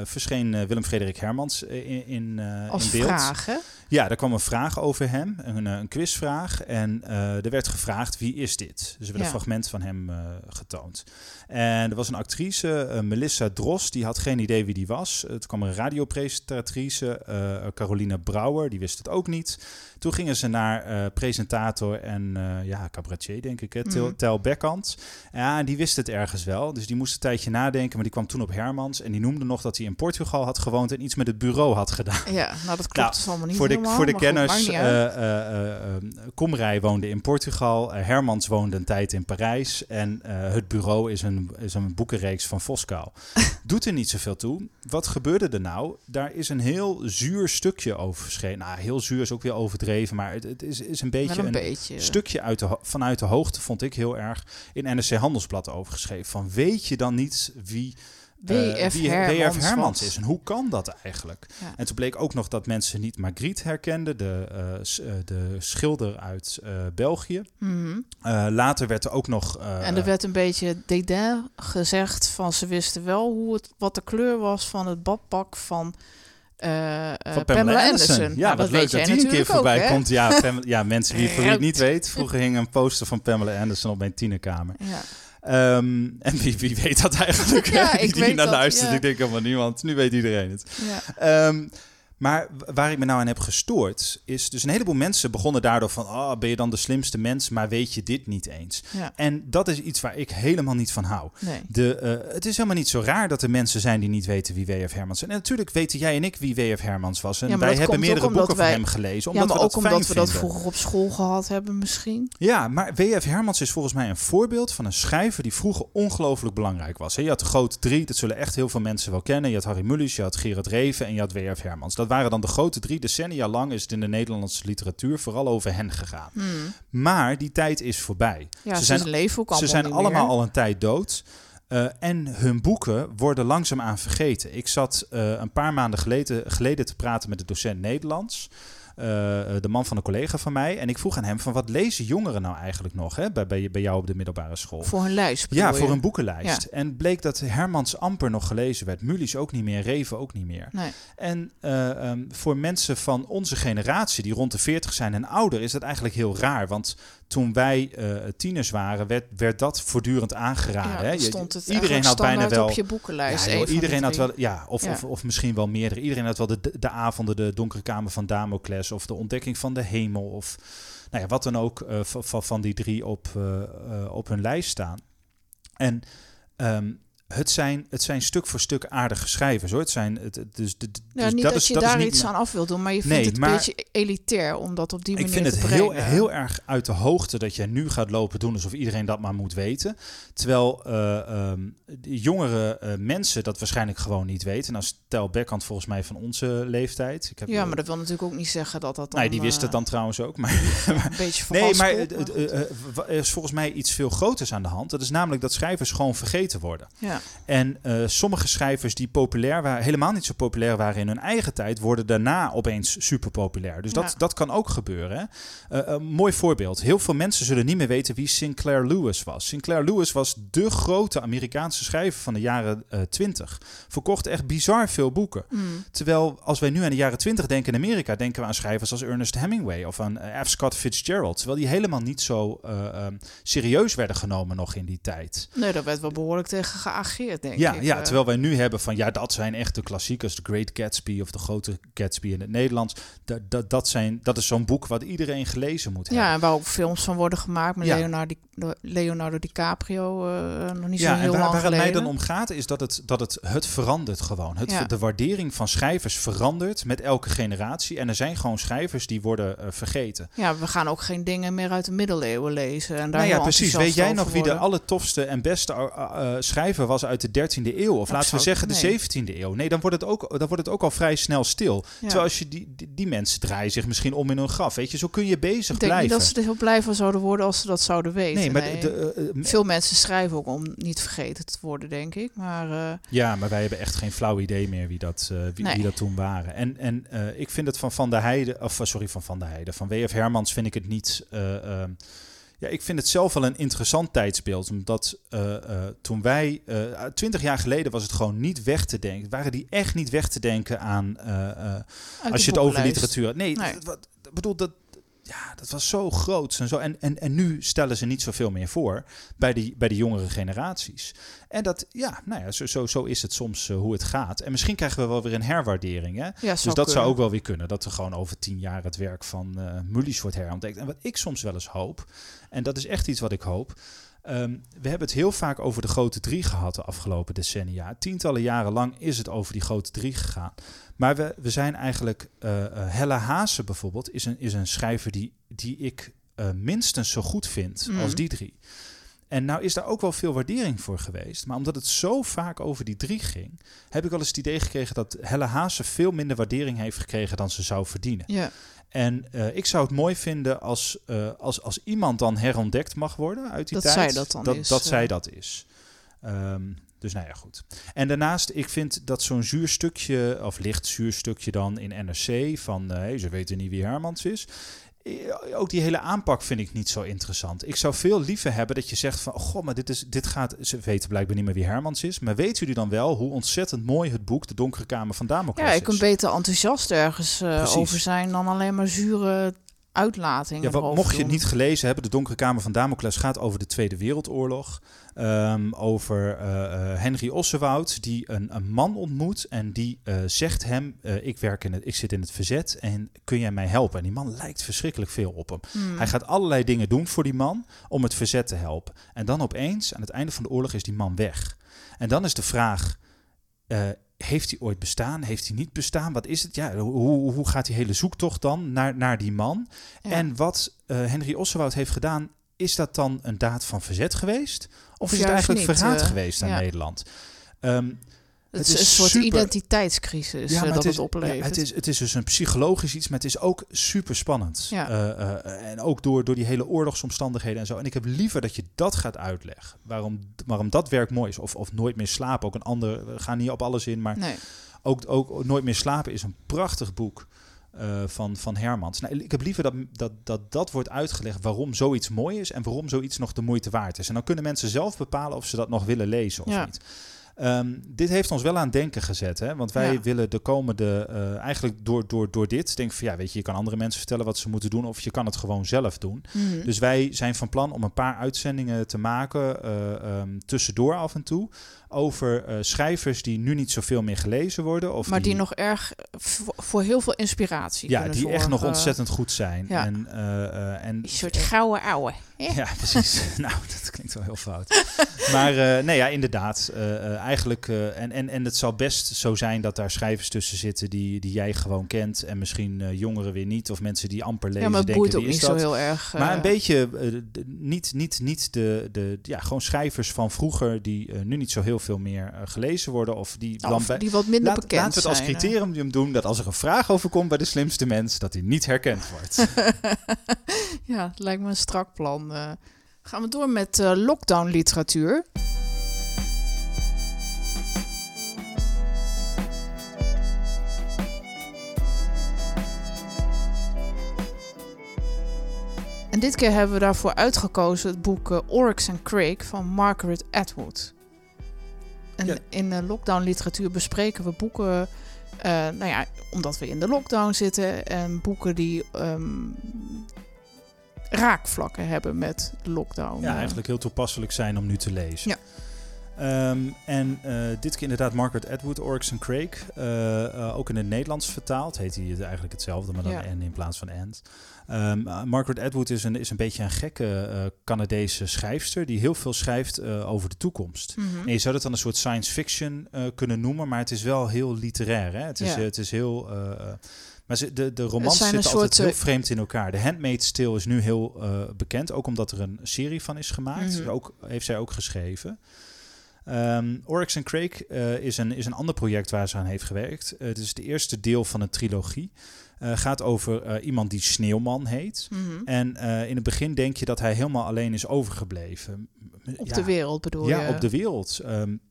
verscheen uh, Willem Frederik Hermans in, in, Als in beeld. vraag, hè? Ja, er kwam een vraag over hem, een, een quizvraag. En er werd gevraagd, wie is dit? Dus er werd Ja. een fragment van hem getoond. En er was een actrice, Melissa Dros, die had geen idee wie die was. Het kwam een radiopresentatrice, Caroline Brouwer, die wist het ook niet. Toen gingen ze naar presentator en ja, cabaretier, denk ik, hè, Tel, Mhm. Tel Bekkant. Ja, en die wist het ergens wel. Dus die moest een tijdje nadenken, maar die kwam toen op Hermans. En die noemde nog dat hij in Portugal had gewoond en iets met het bureau had gedaan. Ja, nou dat klopt Nou, allemaal niet voor de, helemaal, voor de kenners, niet uit. uh, uh, Komrij woonde in Portugal, Hermans woonde een tijd in Parijs en het bureau is een, is een boekenreeks van Voskuil. Doet er niet zoveel toe. Wat gebeurde er nou? Daar is een heel zuur stukje over verschenen. Nou, heel zuur is ook weer overdreven, maar het, het is, is een beetje een een, beetje. stukje uit de, vanuit de hoogte, vond ik heel erg, in NRC Handelsblad overgeschreven. Van weet je dan niet wie... eh, W.F. wie Hermans. Hermans is en hoe kan dat eigenlijk? Ja. En toen bleek ook nog dat mensen niet Magritte herkenden, de, eh, eh, de schilder uit eh, België. Mhm. Eh, later werd er ook nog. eh, En er werd een beetje dédain gezegd van ze wisten wel hoe het, wat de kleur was van het badpak van, eh, eh, van Pamela, Anderson. Ja, Nou, wat leuk dat die een keer voorbij ook, komt. Ja, Pam- ja, mensen die het niet weet, vroeger hing een poster van Pamela Anderson op mijn tienerkamer. Ja. Ehm, en wie, wie weet dat eigenlijk? Ja, ik die weet naar luistert, ja. ik denk helemaal niemand. Nu weet iedereen het. Ja. Ehm, maar waar ik me nou aan heb gestoord, is dus een heleboel mensen begonnen daardoor van, oh, ben je dan de slimste mens, maar weet je dit niet eens? Ja. En dat is iets waar ik helemaal niet van hou. Nee. De, eh, het is helemaal niet zo raar dat er mensen zijn die niet weten wie W.F. Hermans is. En natuurlijk weten jij en ik wie W.F. Hermans was. En Ja, wij hebben meerdere boeken wij- van hem gelezen, ja, omdat maar we ook dat omdat we dat vroeger op school gehad hebben misschien. Ja, maar W.F. Hermans is volgens mij een voorbeeld van een schrijver die vroeger ongelooflijk belangrijk was. Je had de grote drie, dat zullen echt heel veel mensen wel kennen. Je had Harry Mulisch, je had Gerard Reven en je had W.F. Hermans. Dat waren dan de grote drie. Decennia lang is het in de Nederlandse literatuur vooral over hen gegaan. Hmm. Maar die tijd is voorbij. Ja, ze zijn, leven ze zijn allemaal meer. al een tijd dood. Eh, en hun boeken worden langzaamaan vergeten. Ik zat eh, een paar maanden geleden, geleden te praten met de docent Nederlands. Eh, de man van een collega van mij. En ik vroeg aan hem van wat lezen jongeren nou eigenlijk nog hè, bij, bij, bij jou op de middelbare school? Voor hun lijst Ja, voor je? een boekenlijst. En bleek dat Hermans amper nog gelezen werd. Mulisch ook niet meer, Reven ook niet meer. Nee. En eh, ehm, voor mensen van onze generatie, die rond de 40 zijn en ouder, is dat eigenlijk heel raar. Want toen wij eh, tieners waren, werd, werd dat voortdurend aangeraden. Ja, hè? stond het iedereen had bijna wel. op je boekenlijst. Ja, joh, iedereen de had wel, ja, of, Ja. Of, of misschien wel meerdere. Iedereen had wel de, de avonden, de donkere kamer van Damocles of de ontdekking van de hemel of nou ja, wat dan ook eh, van, van, die drie op, eh, op hun lijst staan. En ehm, het zijn, het zijn stuk voor stuk aardige schrijvers hoor. Het zijn, het, het- dus, de- dus niet dat, dat, is, je dat daar iets aan af wil doen, maar je vindt Nee, het maar- een beetje elitair om dat op die Ik manier vind het heel, heel erg uit de hoogte dat jij nu gaat lopen doen alsof iedereen dat maar moet weten. Terwijl eh, ehm, jongere eh, mensen dat waarschijnlijk gewoon niet weten. Nou, stel Beckhand volgens mij van onze leeftijd. Ik heb, Ja, eh, maar dat wil natuurlijk ook niet zeggen dat dat dan... Nee, die wist het dan trouwens ook. Maar een beetje Nee, maar er is volgens mij iets veel groters aan de hand. Dat is namelijk dat schrijvers gewoon vergeten worden. Ja. En eh, sommige schrijvers die populair waren, helemaal niet zo populair waren in hun eigen tijd, worden daarna opeens super populair. Dus dat, Ja. dat kan ook gebeuren. Hè? Eh, een mooi voorbeeld. Heel veel mensen zullen niet meer weten wie Sinclair Lewis was. Sinclair Lewis was de grote Amerikaanse schrijver van de jaren eh, 20. Verkocht echt bizar veel boeken. Mm. Terwijl als wij nu aan de jaren 20 denken in Amerika, denken we aan schrijvers als Ernest Hemingway of aan eh, F. Scott Fitzgerald. Terwijl die helemaal niet zo eh, serieus werden genomen nog in die tijd. Nee, daar werd wel behoorlijk tegen geageerd, denk Ja, ik. ja, eh. terwijl wij nu hebben van ja, dat zijn echt de klassiekers, The Great Gatsby of de Grote Gatsby in het Nederlands. Dat, dat, dat, zijn, dat is zo'n boek wat iedereen gelezen moet hebben. Ja, en waar ook films van worden gemaakt met Ja. Leonardo, Di- Leonardo DiCaprio, eh, nog niet zo Ja, heel en waar, lang waar het mij dan om gaat, is dat het, dat het, het verandert gewoon. Het. De waardering van schrijvers verandert met elke generatie. En er zijn gewoon schrijvers die worden eh, vergeten. Ja, we gaan ook geen dingen meer uit de middeleeuwen lezen. En daar nou ja, precies. Weet jij nog wie de allertofste en beste schrijver was uit de 13e eeuw? Of laten we zeggen de nee. 17e eeuw? Nee, dan wordt, het ook, dan wordt het ook al vrij snel stil. Ja. Terwijl als je die, die, die mensen draaien zich misschien om in hun graf. Weet je, zo kun je bezig Ik denk blijven. niet dat ze er heel blij van zouden worden als ze dat zouden weten. nee, maar nee. de, de, eh, Veel mensen schrijven ook om niet vergeten te worden, denk ik. Maar eh, Ja, maar wij hebben echt geen flauw idee meer wie dat, eh, wie, Nee. wie dat toen waren. En, en ik vind het van Van der Heijden, of sorry, van Van der Heijden, van W.F. Hermans vind ik het niet. Ja, ik vind het zelf wel een interessant tijdsbeeld. Omdat eh, eh, toen wij, eh, twintig jaar geleden was het gewoon niet weg te denken. Waren die echt niet weg te denken aan, als je het over literatuur... Nee, Nee. wat, ik bedoel, dat, ja, dat was zo groot en zo. En, en, en nu stellen ze niet zoveel meer voor bij die, bij de jongere generaties. En dat, ja, nou ja, zo, zo, zo is het soms eh, hoe het gaat. En misschien krijgen we wel weer een herwaardering, hè? Ja, Dus dat zou ook wel weer kunnen. Dat er gewoon over tien jaar het werk van eh Mullies wordt herontdekt. En wat ik soms wel eens hoop, en dat is echt iets wat ik hoop. Ehm, we hebben het heel vaak over de grote drie gehad de afgelopen decennia. Tientallen jaren lang is het over die grote drie gegaan. Maar we, we zijn eigenlijk... eh, Helle Haase bijvoorbeeld is een, is een schrijver die, die ik eh, minstens zo goed vind Mhm. als die drie. En nou is daar ook wel veel waardering voor geweest. Maar omdat het zo vaak over die drie ging, heb ik wel eens het idee gekregen dat Helle Haase veel minder waardering heeft gekregen dan ze zou verdienen. Ja, En eh, ik zou het mooi vinden als, eh, als, als iemand dan herontdekt mag worden uit die Dat tijd. zij dat dan dat, is, Dat eh. zij dat is. Ehm, dus nou ja, goed. En daarnaast, ik vind dat zo'n zuurstukje, of licht zuurstukje dan in NRC, van hey, ze weten niet wie Hermans is. Eh, Ook die hele aanpak vind ik niet zo interessant. Ik zou veel liever hebben dat je zegt van... Oh, goh, maar dit, is, dit gaat... Ze weten blijkbaar niet meer wie Hermans is. Maar weten jullie dan wel hoe ontzettend mooi het boek... De Donkere Kamer van Damocles ja is? ik kan beter enthousiast ergens eh, over zijn dan alleen maar zure Ja, wat, mocht je het niet gelezen hebben, de Donkere Kamer van Damocles gaat over de Tweede Wereldoorlog. Ehm, over eh, Henry Ossewoud, die een, een man ontmoet en die eh, zegt hem: ik, werk in het, ik zit in het verzet en kun jij mij helpen? En die man lijkt verschrikkelijk veel op hem. Hmm. Hij gaat allerlei dingen doen voor die man om het verzet te helpen. En dan opeens, aan het einde van de oorlog, is die man weg. En dan is de vraag: heeft hij ooit bestaan? Heeft hij niet bestaan? Wat is het? Ja, hoe, hoe gaat die hele zoektocht dan naar, naar die man? Ja. En wat eh, Henry Ossewoud heeft gedaan, is dat dan een daad van verzet geweest? Of, Of is het eigenlijk niet, verraad eh, geweest aan ja. Nederland? Ehm, het, het is een soort super- identiteitscrisis ja, eh, maar dat het, het, is, ja, oplevert. het, is, het is dus een psychologisch iets, maar het is ook super spannend. Ja. en ook door, door die hele oorlogsomstandigheden en zo. En ik heb liever dat je dat gaat uitleggen. Waarom, waarom dat werk mooi is. Of, of Nooit meer slapen. Ook een ander, we gaan niet op alles in, maar nee. ook, ook Nooit meer slapen is een prachtig boek. eh, van, van Hermans. Nou, ik heb liever dat, dat, dat dat wordt uitgelegd waarom zoiets mooi is en waarom zoiets nog de moeite waard is. En dan kunnen mensen zelf bepalen of ze dat nog willen lezen of Ja. niet. Ehm, dit heeft ons wel aan het denken gezet, hè? want wij Ja. willen de komende, eh, eigenlijk door, door, door dit, denk van ja, weet je, je kan andere mensen vertellen wat ze moeten doen of je kan het gewoon zelf doen. Mhm. Dus wij zijn van plan om een paar uitzendingen te maken, eh, ehm, tussendoor af en toe, over eh, schrijvers die nu niet zoveel meer gelezen worden. Of maar die nog erg voor, heel veel inspiratie ja, die echt nog ontzettend goed zijn. Ja. En, en Een soort gouden ouwe. Ja, precies. nou, dat klinkt wel heel fout. maar uh, nee, ja, inderdaad. Uh, eigenlijk, uh, en, en, en het zal best zo zijn dat daar schrijvers tussen zitten die, die jij gewoon kent. En misschien jongeren weer niet. Of mensen die amper lezen. Ja, maar het denken, boeit ook niet dat? zo heel erg. Maar een beetje, niet, niet, niet de, de, ja, gewoon schrijvers van vroeger die nu niet zo heel veel meer gelezen worden. Of die, of die wat minder laat, bekend laten we het als criterium doen dat als er een vraag over komt bij de slimste mens, dat hij niet herkend wordt. ja, het lijkt me een strak plan. Uh, gaan we door met uh, lockdown literatuur. En dit keer hebben we daarvoor uitgekozen het boek uh, Oryx and Crake van Margaret Atwood. En ja. in de lockdown literatuur bespreken we boeken, uh, nou ja, omdat we in de lockdown zitten, en boeken die um, raakvlakken hebben met de lockdown. Ja, eigenlijk heel toepasselijk zijn om nu te lezen. Ja. Um, en uh, dit keer inderdaad Margaret Atwood, Oryx Crake. Uh, uh, ook in het Nederlands vertaald. Heet hij eigenlijk hetzelfde, maar dan ja. N in plaats van End. Um, Margaret Atwood is een, is een beetje een gekke Canadese schrijfster... die heel veel schrijft over de toekomst. Mm -hmm. En je zou dat dan een soort science fiction kunnen noemen... maar het is wel heel literair. Hè? Het, is, Ja. het is heel... maar ze, de, de romans zitten altijd soort, heel vreemd in elkaar. De Handmaid's Tale is nu heel bekend. Ook omdat er een serie van is gemaakt. Mhm. Ook, heeft zij ook geschreven. Um, Oryx and Crake uh, is, een, is een ander project waar ze aan heeft gewerkt. Uh, het is het eerste deel van een trilogie. Uh, gaat over iemand die Sneeuwman heet. Mm -hmm. En in het begin denk je dat hij helemaal alleen is overgebleven. Op ja, de wereld bedoel ja, je? op de wereld. Um,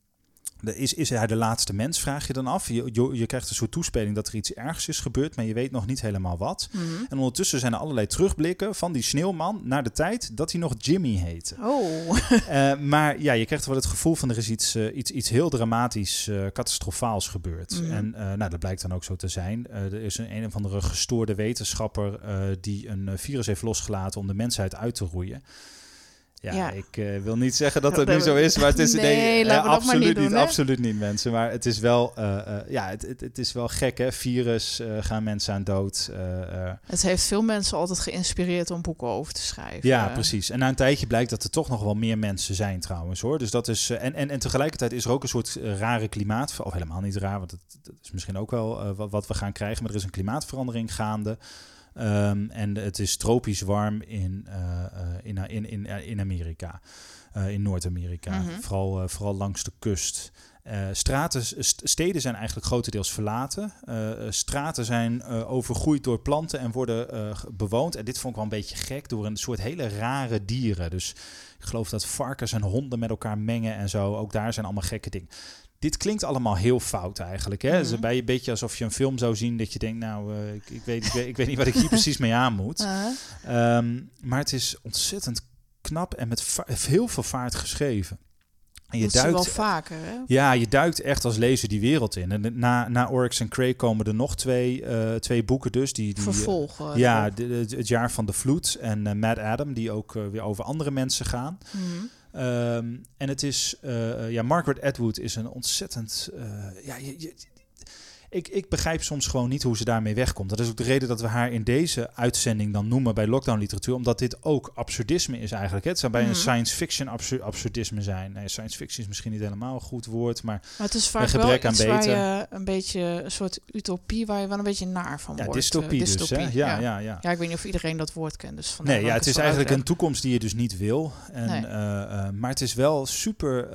is, is hij de laatste mens, vraag je dan af. Je, je, je, krijgt een soort toespeling dat er iets ergs is gebeurd, maar je weet nog niet helemaal wat. Mm -hmm. En ondertussen zijn er allerlei terugblikken van die sneeuwman naar de tijd dat hij nog Jimmy heette. Oh. uh, maar ja, je krijgt wel het gevoel van er is iets, uh, iets, iets heel dramatisch, uh, catastrofaals gebeurd. Mhm. Mm -hmm. En nou, dat blijkt dan ook zo te zijn. er is een, een of andere gestoorde wetenschapper die een virus heeft losgelaten om de mensheid uit te roeien. Ja, Ja. ik uh, wil niet zeggen dat het nu zo is, maar het is Nee, maar absoluut niet doen, absoluut niet, mensen. Maar het is wel, uh, uh, ja, het, het, het, is wel gek, hè? Virus, gaan mensen aan dood. Het heeft veel mensen altijd geïnspireerd om boeken over te schrijven. ja, precies. En na een tijdje blijkt dat er toch nog wel meer mensen zijn, trouwens, hoor. Dus dat is, en, en, en tegelijkertijd is er ook een soort rare klimaat, of helemaal niet raar, want dat, dat is misschien ook wel wat, wat we gaan krijgen, maar er is een klimaatverandering gaande. Um, en het is tropisch warm in, uh, in, in, in, in Amerika, uh, in Noord-Amerika, Mhm. vooral, vooral langs de kust. Uh, straten, st- steden zijn eigenlijk grotendeels verlaten. Uh, straten zijn uh, overgroeid door planten en worden bewoond. En dit vond ik wel een beetje gek door een soort hele rare dieren. Dus ik geloof dat varkens en honden met elkaar mengen en zo. Ook daar zijn allemaal gekke dingen. Dit klinkt allemaal heel fout eigenlijk. Hè? Mhm. Is bij een beetje alsof je een film zou zien dat je denkt, nou, uh, ik, ik, weet, ik, weet, ik weet niet wat ik hier precies mee aan moet. Um, maar het is ontzettend knap en met heel veel vaart geschreven. En je duikt, wel vaker, hè? ja, je duikt echt als lezer die wereld in. En na, na Oryx en Cray komen er nog twee, uh, twee boeken dus. Die, die, Vervolgen. ja, de, de, het jaar van de vloed en uh, Mad Adam, die ook weer over andere mensen gaan. Mm. Um, en het is, uh, ja, Margaret Atwood is een ontzettend, uh, ja, je, je, ik, ik begrijp soms gewoon niet hoe ze daarmee wegkomt. Dat is ook de reden dat we haar in deze uitzending dan noemen bij lockdown literatuur, omdat dit ook absurdisme is eigenlijk. Hè? Het zou bij Mhm. een science fiction absur absurdisme zijn. Nee, science fiction is misschien niet helemaal een goed woord, maar Maar het is Een vaak wel gebrek aan beter. je een beetje een soort utopie waar je wel een beetje naar van ja, wordt. dystopie, eh, dus. Hè? dystopie, Ja, ja. ja, ja. Ja, ik weet niet of iedereen dat woord kent. Dus Nee, ja, het is eigenlijk een toekomst die je dus niet wil. En, Nee. uh, uh, maar het is wel super.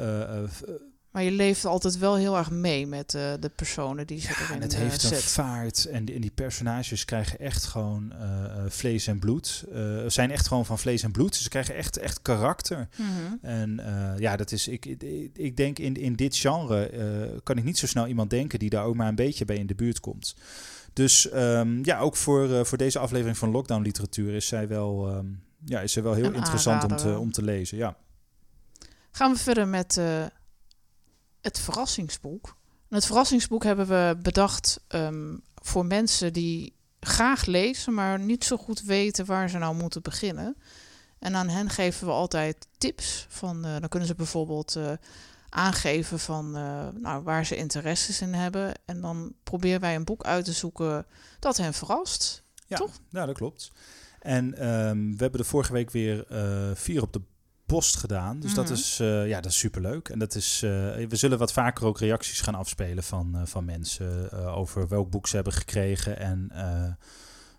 Uh, Maar je leeft altijd wel heel erg mee met uh, de personen die ze ja, erin en het uh, heeft een zet. vaart. En die, en die personages krijgen echt gewoon uh, vlees en bloed. Uh, zijn echt gewoon van vlees en bloed. Ze krijgen echt, echt karakter. Mm -hmm. En uh, ja, dat is. Ik, ik, ik denk in, in dit genre uh, kan ik niet zo snel iemand denken die daar ook maar een beetje bij in de buurt komt. Dus um, ja, ook voor, uh, voor deze aflevering van Lockdown Literatuur is zij wel, um, ja, is zij wel heel Een interessant om te, om te lezen. Ja. Gaan we verder met uh, het verrassingsboek. En het verrassingsboek hebben we bedacht um, voor mensen die graag lezen, maar niet zo goed weten waar ze nou moeten beginnen. En aan hen geven we altijd tips. Van, uh, dan kunnen ze bijvoorbeeld uh, aangeven van uh, nou, waar ze interesses in hebben. En dan proberen wij een boek uit te zoeken dat hen verrast. Ja, toch? ja dat klopt. En ehm, we hebben de vorige week weer eh, vier op de post gedaan. Dus dat Mhm. is, eh, ja, dat is superleuk. En dat is, eh, we zullen wat vaker ook reacties gaan afspelen van, eh, van mensen over welk boek ze hebben gekregen en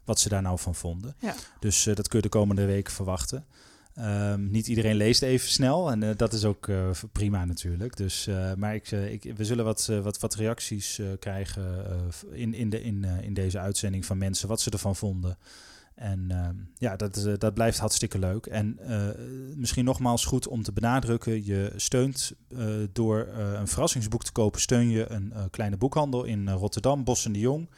wat ze daar nou van vonden. Ja. Dus dat kun je de komende week verwachten. Ehm, niet iedereen leest even snel en dat is ook prima natuurlijk. Dus, maar ik, ik, we zullen wat, wat, wat reacties krijgen in, in, de, in, in deze uitzending van mensen, wat ze ervan vonden. En ehm, ja, dat, eh, dat blijft hartstikke leuk. En eh, misschien nogmaals goed om te benadrukken: je steunt eh, door een verrassingsboek te kopen, steun je een kleine boekhandel in Rotterdam, Bos en de Jong.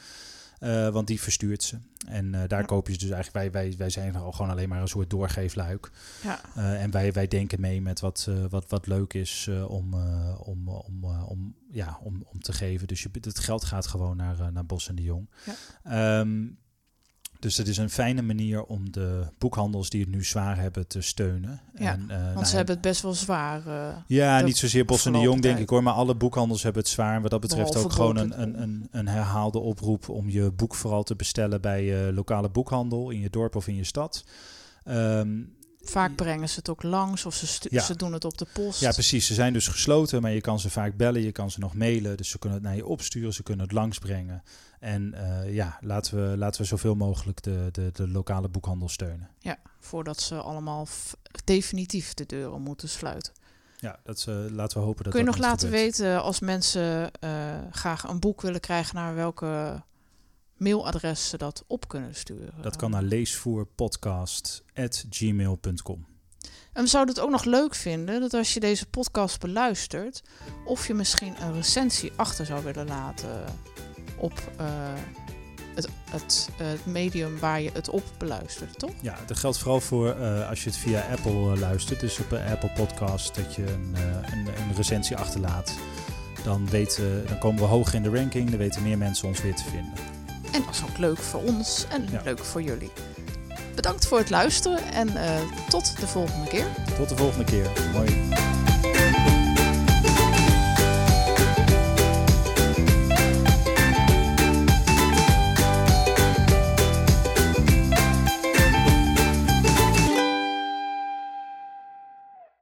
Want die verstuurt ze. En daar Ja. koop je ze dus eigenlijk. Wij, wij, wij zijn al gewoon alleen maar een soort doorgeefluik. Ja. En wij, wij denken mee met wat, wat, wat leuk is om, om, om, om, ja, om, om te geven. Dus je, het geld gaat gewoon naar, naar Bos en de Jong. Ehm, dus het is een fijne manier om de boekhandels die het nu zwaar hebben te steunen. Ja, en, eh, Want nou ze hebben het best wel zwaar. eh, ja, niet zozeer Bos en de Jong, denk ik hoor. Maar alle boekhandels hebben het zwaar. En wat dat betreft Behalve ook gewoon een, een, een, een herhaalde oproep om je boek vooral te bestellen bij je lokale boekhandel in je dorp of in je stad. Ehm, vaak brengen ze het ook langs of ze, Ja. ze doen het op de post. ja, precies. Ze zijn dus gesloten, maar je kan ze vaak bellen, je kan ze nog mailen. Dus ze kunnen het naar je opsturen, ze kunnen het langsbrengen. En eh, ja, laten we, laten we zoveel mogelijk de, de, de lokale boekhandel steunen. Ja, voordat ze allemaal definitief de deuren moeten sluiten. Ja, dat, eh, laten we hopen dat Kun je dat nog laten gebeurt. weten als mensen eh, graag een boek willen krijgen naar welke mailadres ze dat op kunnen sturen? Dat kan naar leesvoerpodcast.gmail.com. En we zouden het ook nog leuk vinden dat als je deze podcast beluistert, of je misschien een recensie achter zou willen laten op eh, het, het, het medium waar je het op beluistert, toch? Ja, dat geldt vooral voor eh, als je het via Apple eh, luistert. Dus op een Apple Podcast dat je een, een, een recensie achterlaat. Dan, weten, dan komen we hoger in de ranking. Dan weten meer mensen ons weer te vinden. En dat is ook leuk voor ons en Ja. leuk voor jullie. Bedankt voor het luisteren en eh, tot de volgende keer. Tot de volgende keer. Hoi.